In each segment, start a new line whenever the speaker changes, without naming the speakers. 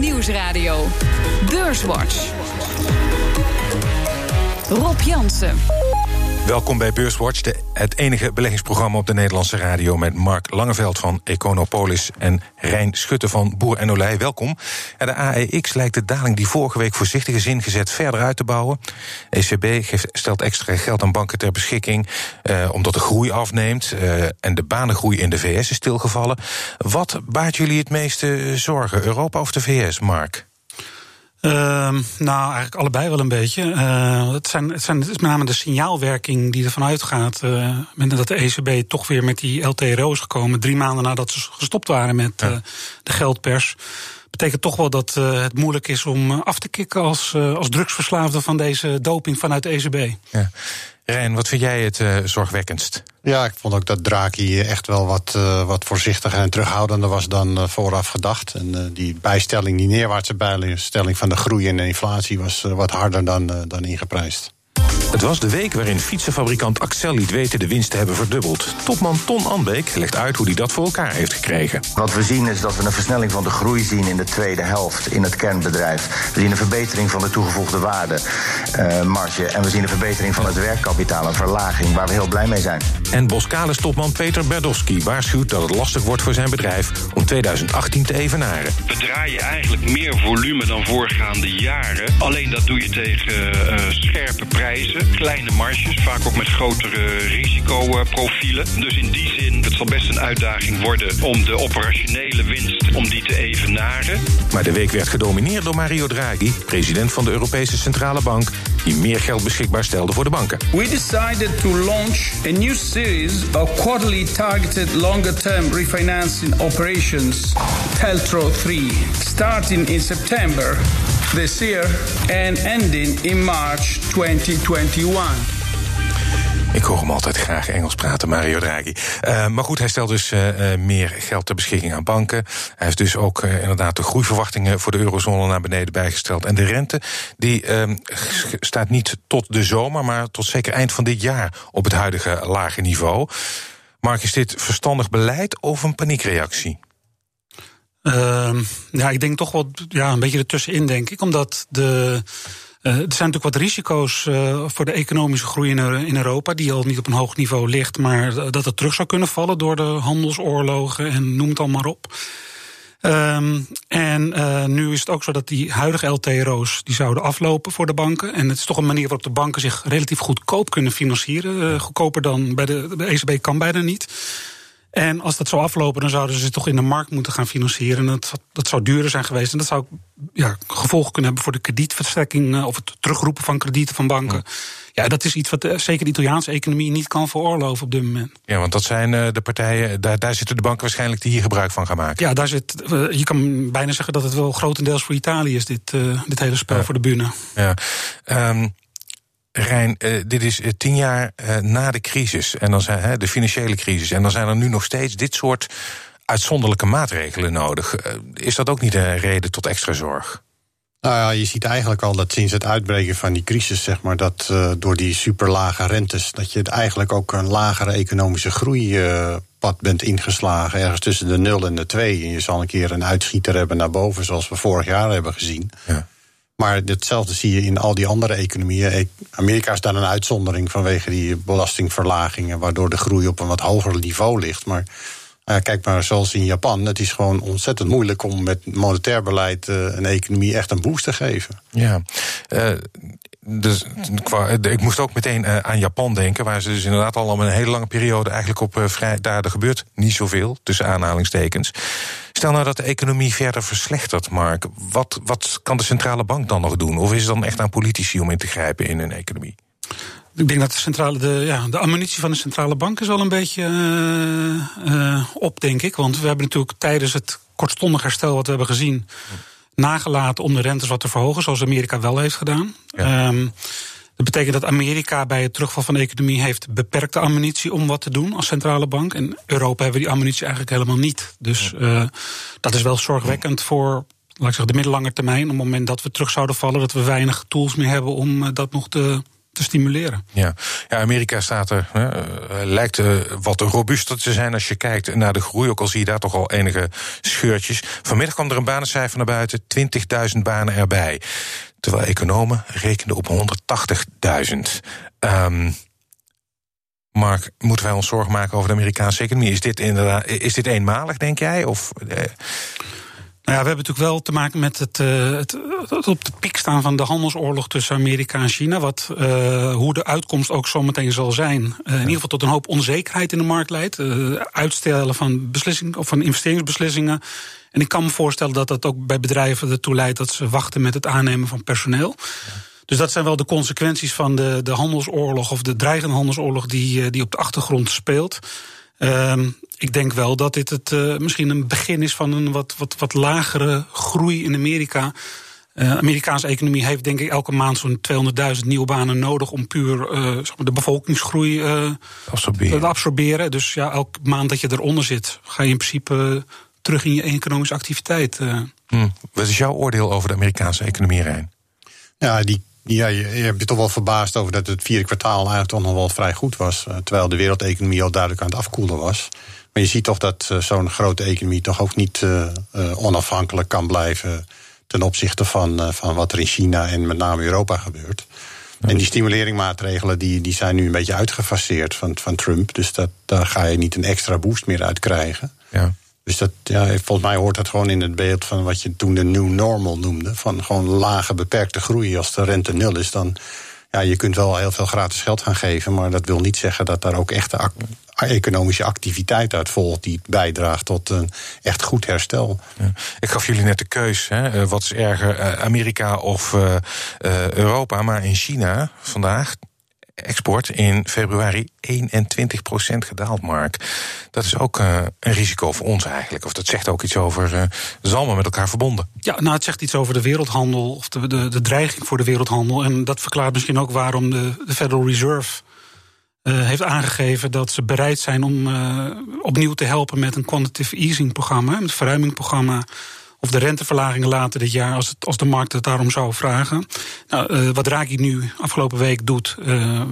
Nieuwsradio. Beurswatch. Rob Jansen.
Welkom bij Beurswatch, het enige beleggingsprogramma op de Nederlandse radio... met Mark Langeveld van Econopolis en Rijn Schutte van Boer en Olij. Welkom. de AEX lijkt de daling die vorige week voorzichtig is ingezet verder uit te bouwen. ECB geeft, stelt extra geld aan banken ter beschikking... Eh, omdat de groei afneemt eh, en de banengroei in de VS is stilgevallen. Wat baart jullie het meeste zorgen, Europa of de VS, Mark?
Uh, nou, eigenlijk allebei wel een beetje. Uh, het, zijn, het, zijn, het is met name de signaalwerking die ervan uitgaat. Uh, dat de ECB toch weer met die LTRO is gekomen. Drie maanden nadat ze gestopt waren met ja. uh, de geldpers. Betekent toch wel dat het moeilijk is om af te kicken als, als drugsverslaafde van deze doping vanuit de ECB.
Ja. Rijn, wat vind jij het uh, zorgwekkendst?
Ja, ik vond ook dat Draghi echt wel wat, uh, wat voorzichtiger en terughoudender was dan uh, vooraf gedacht. En die bijstelling, die neerwaartse bijstelling van de groei en de inflatie was wat harder dan, dan ingeprijsd.
Het was de week waarin fietsenfabrikant Axel liet weten de winst te hebben verdubbeld. Topman Ton Anbeek legt uit hoe hij dat voor elkaar heeft gekregen.
Wat we zien is dat we een versnelling van de groei zien in de tweede helft in het kernbedrijf. We zien een verbetering van de toegevoegde waarde, uh, marge. En we zien een verbetering van het werkkapitaal, een verlaging waar we heel blij mee zijn.
En Boskalis topman Peter Berdowski waarschuwt dat het lastig wordt voor zijn bedrijf om 2018 te evenaren.
We draaien eigenlijk meer volume dan voorgaande jaren. Alleen dat doe je tegen uh, scherpe prijzen kleine marges, vaak ook met grotere risicoprofielen. Dus in die zin, het zal best een uitdaging worden om de operationele winst om die te evenaren.
Maar de week werd gedomineerd door Mario Draghi, president van de Europese Centrale Bank, die meer geld beschikbaar stelde voor de banken.
We decided to launch a new series of quarterly targeted longer-term refinancing operations, Teltro 3, starting in September this year and ending in March 2021.
Ik hoor hem altijd graag Engels praten, Mario Draghi. Uh, maar goed, hij stelt dus uh, meer geld ter beschikking aan banken. Hij heeft dus ook inderdaad de groeiverwachtingen voor de eurozone naar beneden bijgesteld. En de rente die staat niet tot de zomer, maar tot zeker eind van dit jaar op het huidige lage niveau. Mark, is dit verstandig beleid of een paniekreactie?
Uh, ja, ik denk toch wel ja, een beetje ertussenin, denk ik. Omdat de. Uh, er zijn natuurlijk wat risico's uh, voor de economische groei in, in, Europa, die al niet op een hoog niveau ligt, maar dat het terug zou kunnen vallen door de handelsoorlogen en noem het al maar op. Um, en uh, nu is het ook zo dat die huidige LTRO's die zouden aflopen voor de banken. En het is toch een manier waarop de banken zich relatief goedkoop kunnen financieren. goedkoper dan bij de, de ECB kan bijna niet. En als dat zou aflopen, dan zouden ze toch in de markt moeten gaan financieren. En dat, dat zou duurder zijn geweest. En dat zou ja, gevolgen kunnen hebben voor de kredietverstrekking eh, of het terugroepen van kredieten van banken. Ja, dat is iets wat eh, zeker de Italiaanse economie niet kan veroorloven op dit moment.
Ja, want dat zijn eh, de partijen, daar, daar zitten de banken waarschijnlijk die hier gebruik van gaan maken.
Ja, daar zit, je kan bijna zeggen dat het wel grotendeels voor Italië is, dit, dit hele spel ja. voor de bühne.
Ja. Um, Rijn, uh, dit is uh, tien jaar uh, na de crisis, en dan zijn de financiële crisis. En dan zijn er nu nog steeds dit soort uitzonderlijke maatregelen nodig. is dat ook niet een reden tot extra zorg?
Nou ja, je ziet eigenlijk al dat sinds het uitbreken van die crisis, zeg maar, dat door die superlage rentes, dat je eigenlijk ook een lagere economische groeipad bent ingeslagen, ergens tussen de 0 en de 2. En je zal een keer een uitschieter hebben naar boven, zoals we vorig jaar hebben gezien. Ja. Maar hetzelfde zie je in al die andere economieën. Amerika is daar een uitzondering vanwege die belastingverlagingen, waardoor de groei op een wat hoger niveau ligt. Maar uh, kijk maar, zoals in Japan, het is gewoon ontzettend moeilijk om met monetair beleid uh, een economie echt een boost te geven.
Ja, uh, dus ik moest ook meteen aan Japan denken, waar ze dus inderdaad al een hele lange periode eigenlijk op vrij. Daar gebeurt niet zoveel, tussen aanhalingstekens. Stel nou dat de economie verder verslechtert, Mark. Wat, wat kan de centrale bank dan nog doen? Of is het dan echt aan politici om in te grijpen in een economie?
Ik denk dat de, centrale, de, ja, de ammunitie van de centrale bank is al een beetje uh, op, denk ik. Want we hebben natuurlijk tijdens het kortstondig herstel wat we hebben gezien... nagelaten om de rentes wat te verhogen, zoals Amerika wel heeft gedaan. Ja. Um, dat betekent dat Amerika bij het terugval van de economie heeft beperkte ammunitie om wat te doen als centrale bank. En Europa hebben die ammunitie eigenlijk helemaal niet. Dus uh, dat is wel zorgwekkend voor laat ik zeggen, de middellange termijn. Op het moment dat we terug zouden vallen, dat we weinig tools meer hebben om dat nog te te stimuleren.
Ja, ja Amerika staat er, hè, lijkt wat robuuster te zijn als je kijkt naar de groei. Ook al zie je daar toch al enige scheurtjes. Vanmiddag kwam er een banencijfer naar buiten, 20.000 banen erbij. Terwijl economen rekenden op 180.000. Um, Mark, moeten wij ons zorgen maken over de Amerikaanse economie? Is dit, inderdaad, is dit eenmalig, denk jij? Of, eh?
Nou ja, we hebben natuurlijk wel te maken met het, uh, het, het, op de piek staan van de handelsoorlog tussen Amerika en China. Wat, uh, hoe de uitkomst ook zometeen zal zijn. Uh, in ieder geval tot een hoop onzekerheid in de markt leidt. uitstellen van, beslissing, of van investeringsbeslissingen. En ik kan me voorstellen dat dat ook bij bedrijven ertoe leidt dat ze wachten met het aannemen van personeel. Ja. Dus dat zijn wel de consequenties van de, de handelsoorlog of de dreigende handelsoorlog die, eh, die op de achtergrond speelt. Uh, ik denk wel dat dit het, uh, misschien een begin is van een wat, wat, wat lagere groei in Amerika. De uh, Amerikaanse economie heeft denk ik elke maand zo'n 200.000 nieuwe banen nodig om puur zeg maar de bevolkingsgroei
absorberen.
te absorberen. Dus ja, elke maand dat je eronder zit, ga je in principe terug in je economische activiteit.
Hmm. Wat is jouw oordeel over de Amerikaanse economie, Rijn?
Ja, die ja, je, je hebt je toch wel verbaasd over dat het vierde kwartaal eigenlijk toch nog wel vrij goed was. Uh, terwijl de wereldeconomie al duidelijk aan het afkoelen was. Maar je ziet toch dat uh, zo'n grote economie toch ook niet uh, onafhankelijk kan blijven ten opzichte van, van wat er in China en met name Europa gebeurt. Ja. En die stimuleringmaatregelen die, die zijn nu een beetje uitgefaseerd van, van Trump. Dus dat, daar ga je niet een extra boost meer uit krijgen.
Ja.
Dus dat, ja, volgens mij hoort dat gewoon in het beeld van wat je toen de new normal noemde. Van gewoon lage, beperkte groei. Als de rente nul is, dan. Ja, je kunt wel heel veel gratis geld gaan geven. Maar dat wil niet zeggen dat daar ook echte ac economische activiteit uit volgt. die bijdraagt tot een echt goed herstel.
Ik gaf jullie net de keus. Hè? Eh, wat is erger, eh, Amerika of uh, Europa? Maar in China vandaag export in februari 21% gedaald, Mark. Dat is ook uh, een risico voor ons eigenlijk. Of dat zegt ook iets over. Uh, allemaal met elkaar verbonden.
Ja, nou, het zegt iets over de wereldhandel. Of de, de, dreiging voor de wereldhandel. En dat verklaart misschien ook waarom de, de Federal Reserve. Uh, heeft aangegeven dat ze bereid zijn om opnieuw te helpen met een quantitative easing programma, een verruimingprogramma of de renteverlagingen later dit jaar, als, het, als de markt het daarom zou vragen. Nou, uh, wat Draghi nu afgelopen week doet, uh,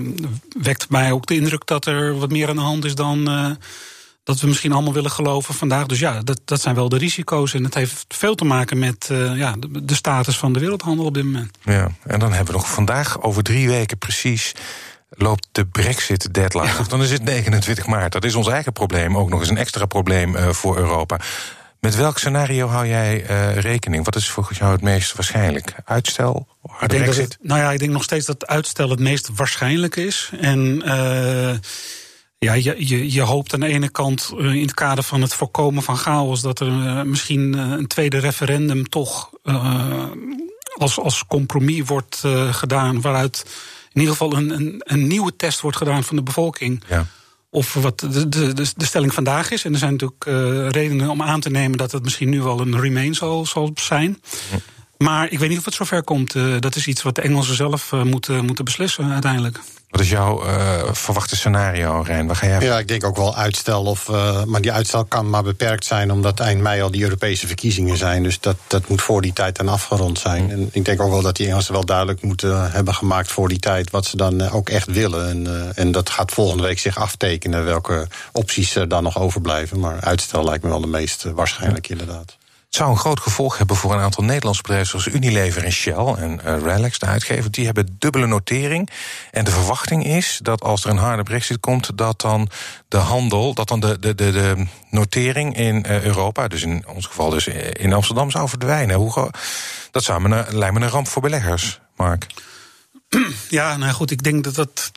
wekt mij ook de indruk dat er wat meer aan de hand is dan. Uh, dat we misschien allemaal willen geloven vandaag. Dus ja, dat, dat zijn wel de risico's. En het heeft veel te maken met ja, de, de status van de wereldhandel op dit moment.
Ja, en dan hebben we nog vandaag over drie weken precies loopt de Brexit-deadline. Ja. Dan is het 29 maart. Dat is ons eigen probleem, ook nog eens een extra probleem uh, voor Europa. Met welk scenario hou jij uh, rekening? Wat is volgens jou het meest waarschijnlijk? Uitstel?
Ik denk dat het, nou ja, ik denk nog steeds dat uitstel het meest waarschijnlijk is. En uh, ja, je, je, je hoopt aan de ene kant uh, in het kader van het voorkomen van chaos dat er misschien een tweede referendum toch als, als compromis wordt gedaan, waaruit in ieder geval een, een, een nieuwe test wordt gedaan van de bevolking.
Ja
of wat de, de, de, stelling vandaag is. En er zijn natuurlijk uh, redenen om aan te nemen dat het misschien nu wel een remain zal, zal zijn. Maar ik weet niet of het zover komt. Uh, dat is iets wat de Engelsen zelf uh, moeten, moeten beslissen uiteindelijk.
Wat is jouw uh, verwachte scenario, Rijn? Waar ga jij
Ja, ik denk ook wel uitstel. Of, uh, maar die uitstel kan maar beperkt zijn, omdat eind mei al die Europese verkiezingen zijn. Dus dat, dat moet voor die tijd dan afgerond zijn. Mm. En ik denk ook wel dat die Engelsen wel duidelijk moeten hebben gemaakt voor die tijd wat ze dan ook echt willen. En, uh, en dat gaat volgende week zich aftekenen welke opties er dan nog overblijven. Maar uitstel lijkt me wel de meest waarschijnlijk, inderdaad.
Het zou een groot gevolg hebben voor een aantal Nederlandse bedrijven zoals Unilever en Shell en uh, de uitgever. Die hebben dubbele notering. En de verwachting is dat als er een harde brexit komt, dat dan de handel, dat dan de, de, de, de notering in uh, Europa, dus in ons geval dus in Amsterdam, zou verdwijnen. Hoe, dat zou me een, lijkt me een ramp voor beleggers, Mark.
Ja, nou goed, ik denk dat dat.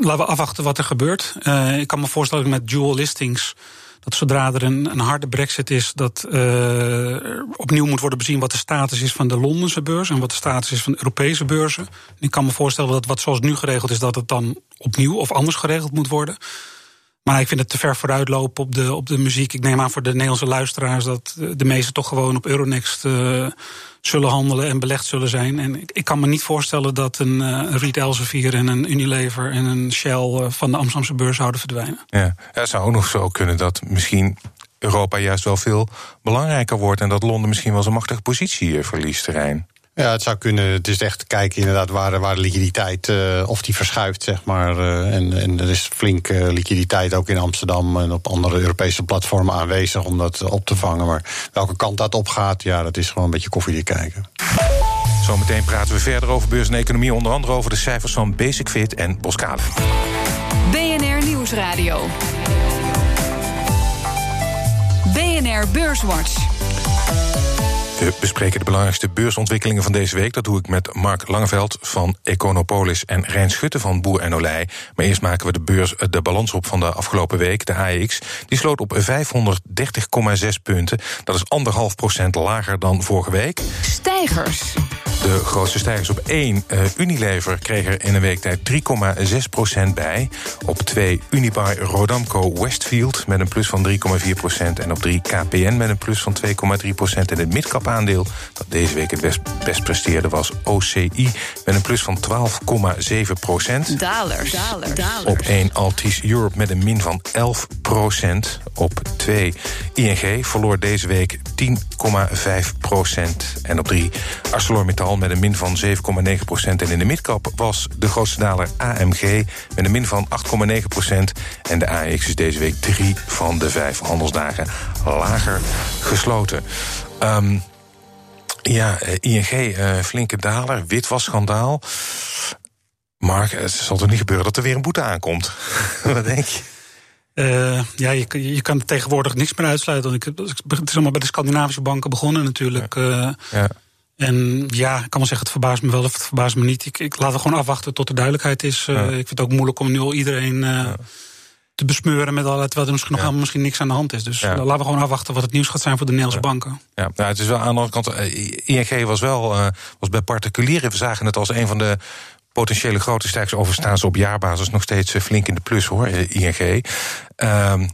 Laten we afwachten wat er gebeurt. Ik kan me voorstellen met dual listings dat zodra er een, een harde brexit is, dat uh, opnieuw moet worden bezien wat de status is van de Londense beurs en wat de status is van de Europese beurzen. ik kan me voorstellen dat wat zoals nu geregeld is, dat het dan opnieuw of anders geregeld moet worden. Maar ik vind het te ver vooruitlopen op de, op de muziek. Ik neem aan voor de Nederlandse luisteraars dat de meesten toch gewoon op Euronext uh, zullen handelen en belegd zullen zijn. En ik, ik kan me niet voorstellen dat een, uh, Riet Elsevier en een Unilever en een Shell van de Amsterdamse beurs zouden verdwijnen.
Ja, het zou ook nog zo kunnen dat misschien Europa juist wel veel belangrijker wordt en dat Londen misschien wel zijn machtige positie verliest, terrein.
Ja, het zou kunnen. Het is echt kijken inderdaad waar, waar de liquiditeit, uh, of die verschuift, zeg maar. Uh, en, en er is flink uh, liquiditeit ook in Amsterdam en op andere Europese platformen aanwezig om dat op te vangen. Maar welke kant dat op gaat, ja, dat is gewoon een beetje koffiedik kijken.
Zometeen praten we verder over beurs en economie, onder andere over de cijfers van Basic Fit en Boskade.
BNR Nieuwsradio. BNR Beurswatch.
We bespreken de belangrijkste beursontwikkelingen van deze week. Dat doe ik met Mark Langeveld van Econopolis en Rijn Schutte van Boer en Olij. Maar eerst maken we de, beurs, de balans op van de afgelopen week. De AEX die sloot op 530,6 punten. Dat is anderhalf procent lager dan vorige week.
Stijgers.
De grootste stijgers op 1. Uh, Unilever kreeg er in een week tijd 3,6% bij. Op 2 Unibar Rodamco Westfield met een plus van 3,4% En op 3 KPN met een plus van 2,3% En het midcap aandeel dat deze week het best, best presteerde was OCI met een plus van 12,7%
Dalers.
Dalers. Op 1 Altis Europe met een min van 11% Op 2 ING verloor deze week 10,5% En op 3 ArcelorMittal met een min van 7,9% En in de midcap was de grootste daler AMG met een min van 8,9% En de AX is deze week drie van de vijf handelsdagen lager gesloten. Um, ja, eh, ING, uh, flinke daler, witwasschandaal. Mark, het zal toch niet gebeuren dat er weer een boete aankomt? Wat denk je?
Uh, ja, je, je kan tegenwoordig niks meer uitsluiten. Ik, het is allemaal bij de Scandinavische banken begonnen natuurlijk. Ja. ja. En ja, ik kan wel zeggen, het verbaast me wel of het verbaast me niet. Ik, ik laat het gewoon afwachten tot er duidelijkheid is. Uh, ik vind het ook moeilijk om nu al iedereen uh, ja. te besmeuren met allerlei, terwijl er misschien nog helemaal misschien niks aan de hand is. Dus laten we gewoon afwachten wat het nieuws gaat zijn voor de Nederlandse banken.
Ja, nou, het is wel aan de andere kant. ING was wel was bij particulieren. We zagen het als een van de potentiële grote stijgers. Overigens op jaarbasis nog steeds flink in de plus hoor, ING. Ehm, uh,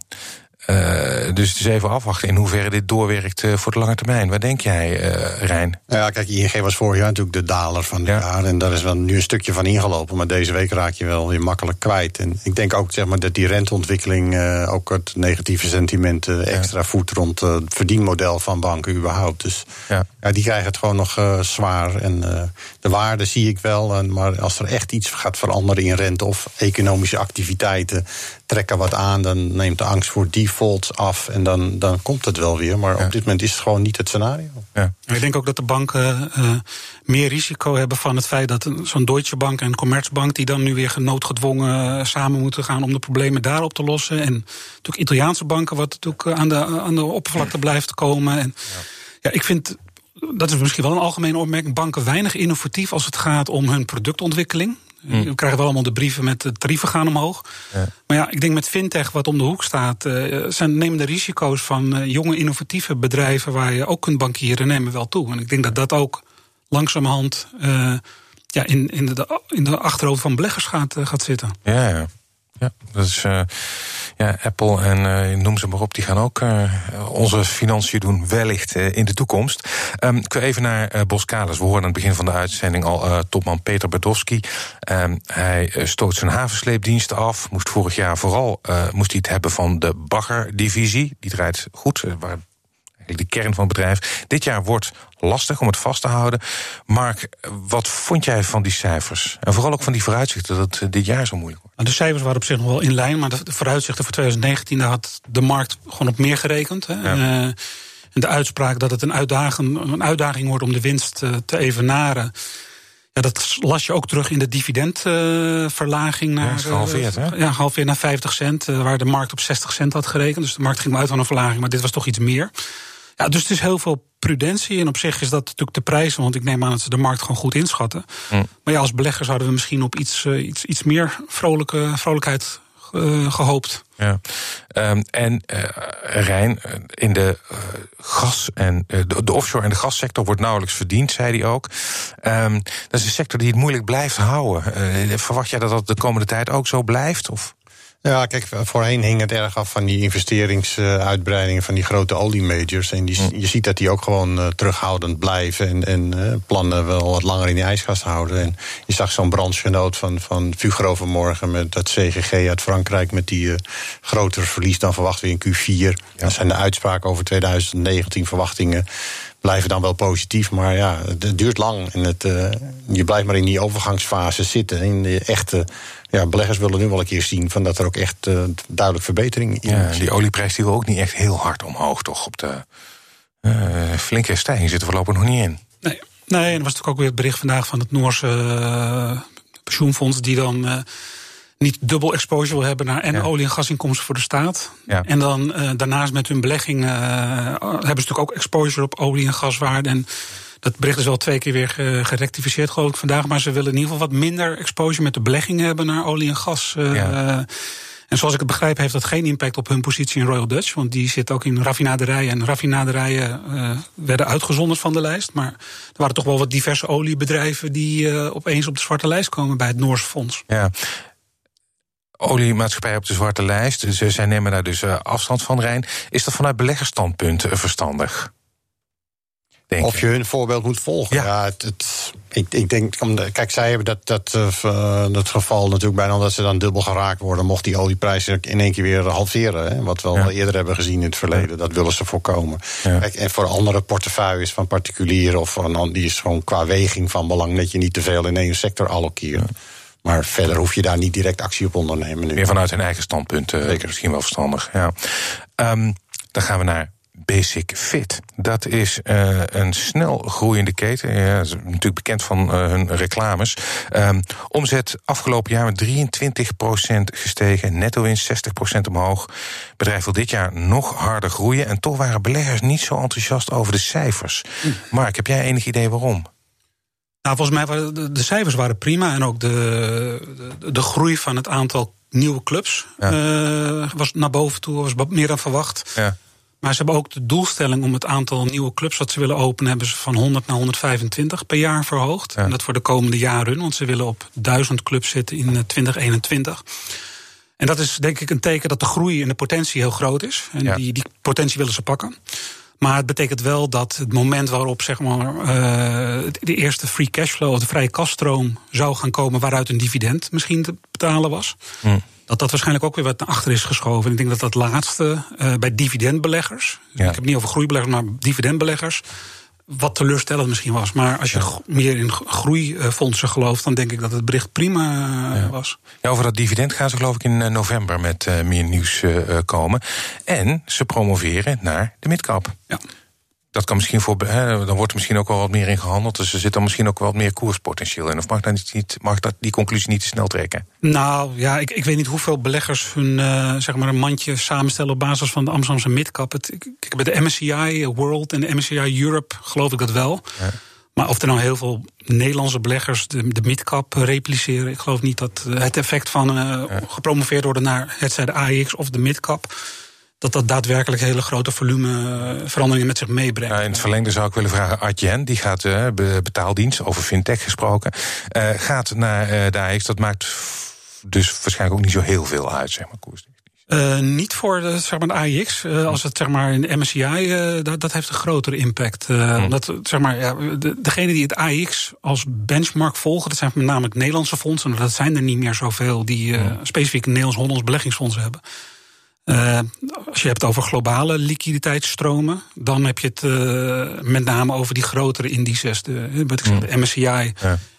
dus het is even afwachten in hoeverre dit doorwerkt uh, voor de lange termijn. Wat denk jij, uh, Rijn?
Ja, kijk, ING was vorig jaar natuurlijk de daler van het ja. jaar. En daar is wel nu een stukje van ingelopen. Maar deze week raak je wel weer makkelijk kwijt. En ik denk ook zeg maar, dat die renteontwikkeling, ook het negatieve sentiment, extra ja. voet rond het verdienmodel van banken überhaupt. Dus ja. ja die krijgen het gewoon nog zwaar. En de waarde zie ik wel. En, maar als er echt iets gaat veranderen in rente of economische activiteiten trekken wat aan, dan neemt de angst voor defaults af en dan, dan komt het wel weer. Maar op dit moment is het gewoon niet het scenario.
Ja. Ik denk ook dat de banken uh, meer risico hebben van het feit dat zo'n Deutsche Bank en Commerzbank, die dan nu weer genoodgedwongen eh, samen moeten gaan om de problemen daar op te lossen. En natuurlijk Italiaanse banken, wat natuurlijk aan de, aan de oppervlakte blijft komen. En ja, ja ik vind dat is misschien wel een algemene opmerking. Banken weinig innovatief als het gaat om hun productontwikkeling. Mm. We krijgen wel allemaal de brieven met de tarieven gaan omhoog. Ja. Maar ja, ik denk met fintech wat om de hoek staat, uh, zijn, nemen de risico's van uh, jonge innovatieve bedrijven waar je ook kunt bankieren, nemen wel toe. En ik denk dat dat ook langzamerhand uh, ja, in, in, de, in de achterhoofd van beleggers gaat, gaat zitten.
Ja, ja. Ja, is uh, ja, Apple en uh, noem ze maar op, die gaan ook uh, onze financiën doen, wellicht in de toekomst. Um, ik wil even naar Boskalis. We hoorden aan het begin van de uitzending al topman Peter Berdowski. Um, hij stoot zijn havensleepdiensten af. Moest vorig jaar vooral moest hij het hebben van de baggerdivisie. Die draait goed, waar de kern van het bedrijf. Dit jaar wordt lastig om het vast te houden. Mark, wat vond jij van die cijfers? En vooral ook van die vooruitzichten dat het dit jaar zo moeilijk wordt.
Nou, de cijfers waren op zich nog wel in lijn, maar de vooruitzichten voor 2019, daar had de markt gewoon op meer gerekend. Hè. Ja. Uh, en de uitspraak dat het een uitdaging, een uitdaging wordt om de winst uh, te evenaren. Ja, dat las je ook terug in de dividendverlaging naar. Ja,
gehalveerd, hè?
Ja, gehalveerd naar 50 cent, waar de markt op 60 cent had gerekend. Dus de markt ging uit van een verlaging, maar dit was toch iets meer. Ja, dus het is heel veel prudentie. En op zich is dat natuurlijk de prijs, want ik neem aan dat ze de markt gewoon goed inschatten. Mm. Maar ja, als belegger zouden we misschien op iets, uh, iets, iets meer vrolijke, vrolijkheid uh, gehoopt.
Ja. Um, en uh, Rijn, in de gas- en de, de, offshore en de gassector wordt nauwelijks verdiend, zei hij ook. Um, dat is een sector die het moeilijk blijft houden. verwacht jij dat dat de komende tijd ook zo blijft? Of?
Ja, kijk, voorheen hing het erg af van die investeringsuitbreidingen van die grote oliemajors. En die, je ziet dat die ook gewoon uh, terughoudend blijven en, en uh, plannen wel wat langer in die ijskast houden. En je zag zo'n branchegenoot van, van Fugro vanmorgen met dat CGG uit Frankrijk met die uh, groter verlies dan verwacht weer in Q4. Ja. Dat zijn de uitspraken over 2019 verwachtingen blijven dan wel positief. Maar ja, het duurt lang. En het, je blijft maar in die overgangsfase zitten. In de echte ja, beleggers willen nu wel een keer zien van dat er ook echt uh, duidelijk verbetering in
ja, Die olieprijs die wil ook niet echt heel hard omhoog, toch? Op de uh, flinke stijging zitten we voorlopig nog niet in.
Nee, nee, en er was natuurlijk ook weer het bericht vandaag van het Noorse uh, pensioenfonds... die dan niet dubbel exposure wil hebben naar en olie- en gasinkomsten voor de staat. Ja. En dan daarnaast met hun belegging hebben ze natuurlijk ook exposure op olie- en gaswaarde... En dat bericht is wel twee keer weer gerectificeerd, geloof ik, vandaag. Maar ze willen in ieder geval wat minder exposure met de beleggingen hebben naar olie en gas. Uh, ja. En zoals ik het begrijp, heeft dat geen impact op hun positie in Royal Dutch. Want die zit ook in raffinaderijen. En raffinaderijen uh, werden uitgezonderd van de lijst. Maar er waren toch wel wat diverse oliebedrijven die uh, opeens op de zwarte lijst komen bij het Noorse Fonds.
Ja. Oliemaatschappij op de zwarte lijst. Dus zij nemen daar dus afstand van, Rijn. Is dat vanuit beleggersstandpunt verstandig?
of je hun voorbeeld moet volgen. Ja, het, het, ik, ik denk, kijk, zij hebben dat, dat, uh, dat geval natuurlijk bijna dat ze dan dubbel geraakt worden. Mocht die olieprijs in één keer weer halveren. Hè, wat we al eerder hebben gezien in het verleden. Dat willen ze voorkomen. Kijk, en voor andere portefeuilles van particulieren of van, die is gewoon qua weging van belang dat je niet te veel in één sector allokeert. Maar verder hoef je daar niet direct actie op ondernemen. Nu.
Meer vanuit hun eigen standpunt. Uh, misschien wel verstandig. Ja. Um, dan gaan we naar Basic Fit. Dat is uh, een snel groeiende keten. Ja, is natuurlijk bekend van uh, hun reclames. Um, omzet afgelopen jaar met 23% gestegen. Netto winst 60% omhoog. Het bedrijf wil dit jaar nog harder groeien. En toch waren beleggers niet zo enthousiast over de cijfers. Mm. Mark, heb jij enig idee waarom?
Nou, volgens mij waren de, de cijfers waren prima. En ook de, de, de groei van het aantal nieuwe clubs ja. uh, was naar boven toe, was meer dan verwacht. Ja. Maar ze hebben ook de doelstelling om het aantal nieuwe clubs wat ze willen openen, hebben ze van 100 naar 125 per jaar verhoogd. En dat voor de komende jaren, want ze willen op 1000 clubs zitten in 2021. Eh, en dat is denk ik een teken dat de groei en de potentie heel groot is. En die, die potentie willen ze pakken. Maar het betekent wel dat het moment waarop zeg maar, uh, de eerste free cashflow of de vrije kaststroom zou gaan komen, waaruit een dividend misschien te betalen was. Hm dat dat waarschijnlijk ook weer wat naar achter is geschoven. En ik denk dat dat laatste uh, bij dividendbeleggers, ja. ik heb het niet over groeibeleggers, maar dividendbeleggers, wat teleurstellend misschien was. Maar als je ja. meer in groeifondsen gelooft, dan denk ik dat het bericht prima ja. was.
Ja, over dat dividend gaan ze geloof ik in november met uh, meer nieuws uh, komen. En ze promoveren naar de midcap. Ja dat kan misschien voor. Hè, dan wordt er misschien ook wel wat meer in gehandeld. Dus er zit dan misschien ook wel wat meer koerspotentieel in. Of mag, dat niet, mag dat die conclusie niet te snel trekken?
Nou ja, ik, ik weet niet hoeveel beleggers hun uh, zeg maar een mandje samenstellen op basis van de Amsterdamse midcap. Het, ik, bij de MSCI World en de MSCI Europe geloof ik dat wel. Ja. Maar of er nou heel veel Nederlandse beleggers de, de midcap repliceren, ik geloof niet dat het effect van uh, ja. gepromoveerd worden naar het zij de AX of de midcap dat dat daadwerkelijk hele grote volume eh, veranderingen met zich meebrengt.
Ja, in het verlengde zou ik willen vragen, Adyen, die gaat uh, betaaldienst, over fintech gesproken, uh, gaat naar uh, de AX. Dat maakt dus waarschijnlijk ook niet zo heel veel uit, zeg maar, koers.
Uh, niet voor de, zeg maar, de AIX. Uh, als het zeg maar, in de MSCI, uh, dat, dat heeft een grotere impact. Hmm. Omdat zeg maar, ja, de, degene die het AIX als benchmark volgen, dat zijn met name Nederlandse fondsen. Dat zijn er niet meer zoveel die hmm. specifiek Nederlands-Hollands beleggingsfondsen hebben. Uh, als je hebt over globale liquiditeitsstromen, dan heb je het uh, met name over die grotere indices, de, wat ik zeg, de MSCI. Ja.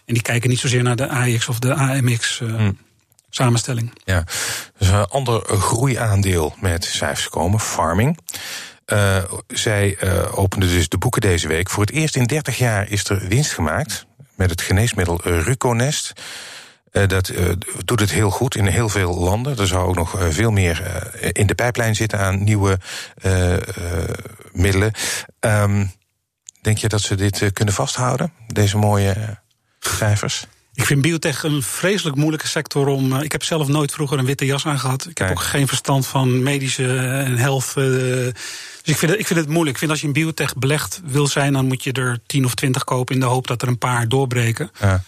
En die kijken niet zozeer naar de AX of de AMX. Uh, mm. Samenstelling.
Ja, dus een ander groeiaandeel met cijfers komen, farming. Uh, zij uh, opende dus de boeken deze week. Voor het eerst in 30 jaar is er winst gemaakt met het geneesmiddel Ruconest. Uh, dat uh, doet het heel goed in heel veel landen. Er zou ook nog uh, veel meer in de pijplijn zitten aan nieuwe middelen. Um, denk je dat ze dit kunnen vasthouden, deze mooie cijfers?
Ik vind biotech een vreselijk moeilijke sector om. ik heb zelf nooit vroeger een witte jas aangehad. Ik heb ook geen verstand van medische en health. dus ik vind, het, ik vind het moeilijk. Ik vind als je in biotech belegd wil zijn, dan moet je er 10 of 20 kopen in de hoop dat er een paar doorbreken. Ja.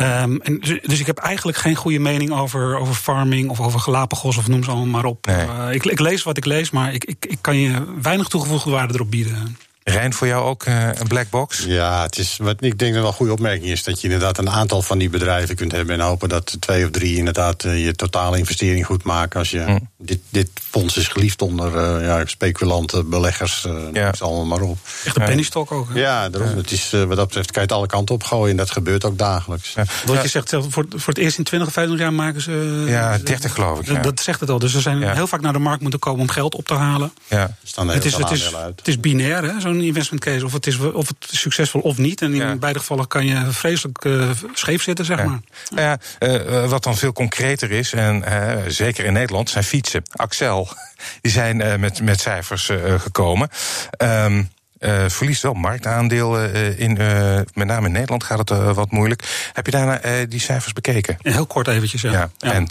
Um, en dus, dus ik heb eigenlijk geen goede mening over, over farming of over Galapagos of noem ze allemaal maar op. Nee. Uh, ik, ik, lees wat ik lees, maar ik, ik, ik kan je weinig toegevoegde waarde erop bieden.
Rijn, voor jou ook uh, een black box?
Ja, het is, wat ik denk dat wel een goede opmerking is... dat je inderdaad een aantal van die bedrijven kunt hebben... en hopen dat twee of drie inderdaad uh, je totale investering goed maken. Als je, hm. dit, dit fonds is geliefd onder uh, ja, speculanten, beleggers, ja. allemaal maar op.
Echt een pennystok ook.
Hè? Ja, daarom. Het is, wat dat betreft kan je het alle kanten opgooien... en dat gebeurt ook dagelijks. Ja.
Wat je zegt, voor, voor het eerst in 20 of 25 jaar maken ze...
Ja, 30 geloof ik.
Dat zegt het al. Dus ze zijn heel vaak naar de markt moeten komen om geld op te halen.
Ja. Staan
het, is, het, is, het is binair, zo'n investment case. Of het, is, of het is succesvol of niet. En in beide gevallen kan je vreselijk uh, scheef zitten, zeg maar.
Ja, uh, wat dan veel concreter is, en uh, zeker in Nederland, zijn fietsen. Axel, die zijn met, met cijfers gekomen. Um, uh, verliest wel marktaandeel uh, in, uh, met name in Nederland gaat het wat moeilijk. Heb je daarna die cijfers bekeken?
heel kort eventjes, ja. ja. ja. En?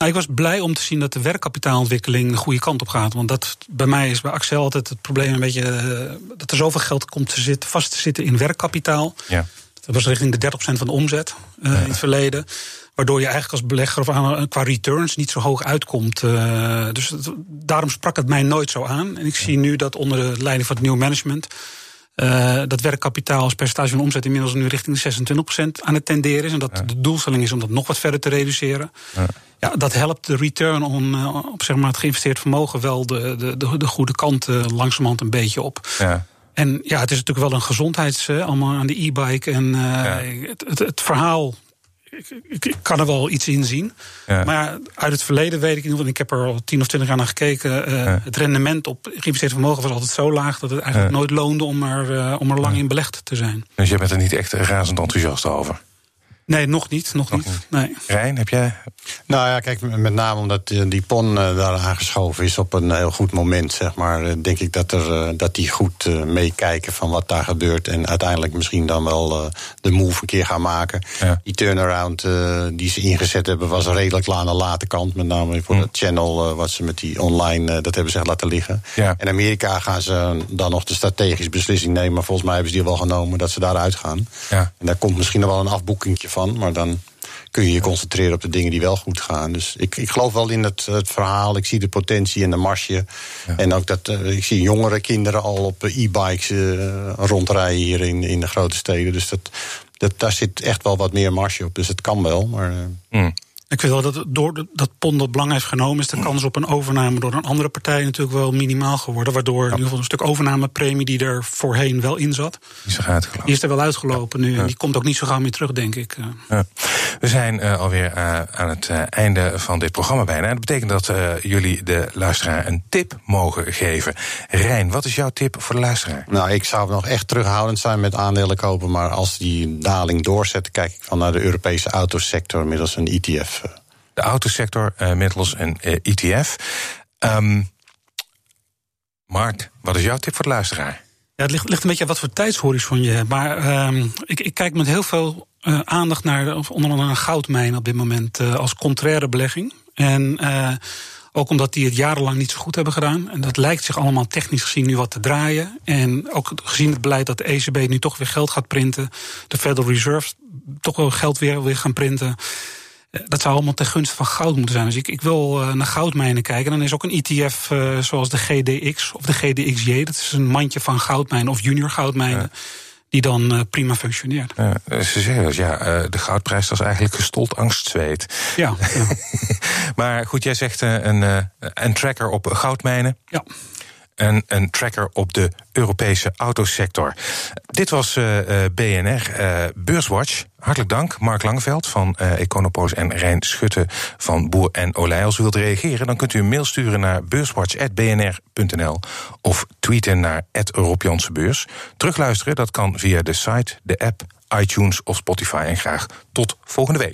Nou, ik was blij om te zien dat de werkkapitaalontwikkeling de goede kant op gaat. Want dat, bij mij is bij Axel altijd het probleem een beetje... dat er zoveel geld komt te zitten, vast te zitten in werkkapitaal. Ja. Dat was richting de 30% van de omzet in het verleden. Waardoor je eigenlijk als belegger of aan, qua returns niet zo hoog uitkomt. Uh, dus daarom sprak het mij nooit zo aan. En ik zie nu dat onder de leiding van het nieuwe management. Uh, dat werkkapitaal als percentage van omzet inmiddels nu richting de 26% aan het tenderen is. En dat de doelstelling is om dat nog wat verder te reduceren. Ja. Ja dat helpt de return on, uh, op zeg maar, het geïnvesteerd vermogen wel de, de, de, de goede kant uh, langzamerhand een beetje op. Ja. En ja, het is natuurlijk wel een gezondheids, allemaal aan de e-bike. En ja. het, het, het, verhaal ik, ik, kan er wel iets in zien. Ja. Maar uit het verleden weet ik niet, want ik heb er al tien of twintig jaar naar gekeken. Uh, ja. Het rendement op geïnvesteerd vermogen was altijd zo laag dat het eigenlijk nooit loonde om er, uh, om er lang in belegd te zijn.
Dus je bent er niet echt razend enthousiast over?
Nee, nog niet. Nog, nog niet. niet. Nee.
Rijn, heb jij?
Nou ja, kijk, met name omdat die PON uh, daar aangeschoven is op een heel goed moment, zeg maar. Denk ik dat, er, dat die goed meekijken van wat daar gebeurt. En uiteindelijk misschien dan wel de move een keer gaan maken. Ja. Die turnaround die ze ingezet hebben was redelijk aan de late kant. Met name voor hm. het channel wat ze met die online, dat hebben ze laten liggen. Ja. In Amerika gaan ze dan nog de strategische beslissing nemen. Maar volgens mij hebben ze die wel genomen dat ze daaruit gaan. Ja. En daar komt misschien nog wel een afboekingje van. Maar dan kun je je concentreren op de dingen die wel goed gaan. Dus ik, ik geloof wel in het, het verhaal. Ik zie de potentie en de marge. Ja. En ook dat uh, ik zie jongere kinderen al op e-bikes uh, rondrijden hier in, in de grote steden. Dus dat, dat, daar zit echt wel wat meer marge op. Dus het kan wel. Maar, uh,
mm. Ik vind wel dat door dat PON dat belang heeft genomen, is de kans op een overname door een andere partij natuurlijk wel minimaal geworden. Waardoor in ieder geval een stuk overnamepremie die er voorheen wel in zat.
Die is er uitgelopen.
Die is er wel uitgelopen nu. En die komt ook niet zo gauw meer terug, denk ik.
Ja. We zijn uh, alweer uh, aan het uh, einde van dit programma bijna. En dat betekent dat jullie de luisteraar een tip mogen geven. Rijn, wat is jouw tip voor de luisteraar?
Nou, ik zou nog echt terughoudend zijn met aandelen kopen. Maar als die daling doorzet, kijk ik van naar de Europese autosector middels een ETF
de autosector uh, middels een ETF. Um, Mark, wat is jouw tip voor de luisteraar?
Ja, het ligt, ligt een beetje aan wat voor tijdshorizon je hebt. Maar um, ik, ik, kijk met heel veel uh, aandacht naar onder andere een goudmijn op dit moment als contraire belegging. En ook omdat die het jarenlang niet zo goed hebben gedaan. En dat lijkt zich allemaal technisch gezien nu wat te draaien. En ook gezien het beleid dat de ECB nu toch weer geld gaat printen. De Federal Reserve toch wel geld weer, weer gaan printen. Eh, dat zou allemaal ten gunste van goud moeten zijn. Dus ik, ik wil uh, naar goudmijnen kijken. Dan is ook een ETF eh, zoals de GDX of de GDXJ. Dat is een mandje van goudmijnen of junior goudmijnen. Ja. Die dan uh, prima functioneert.
Ja, ze zeggen dus, ja, de goudprijs was eigenlijk gestold angstzweet.
Ja. ja.
maar goed, jij zegt een, een tracker op goudmijnen.
Ja
en een tracker op de Europese autosector. Dit was uh, BNR uh, Beurswatch. Hartelijk dank, Mark Langeveld van uh, en Rijn Schutte van Boer en Olij. Als u wilt reageren, dan kunt u een mail sturen naar beurswatch.bnr.nl of tweeten naar Rob. Terugluisteren, dat kan via de site, de app, iTunes of Spotify. En graag tot volgende week.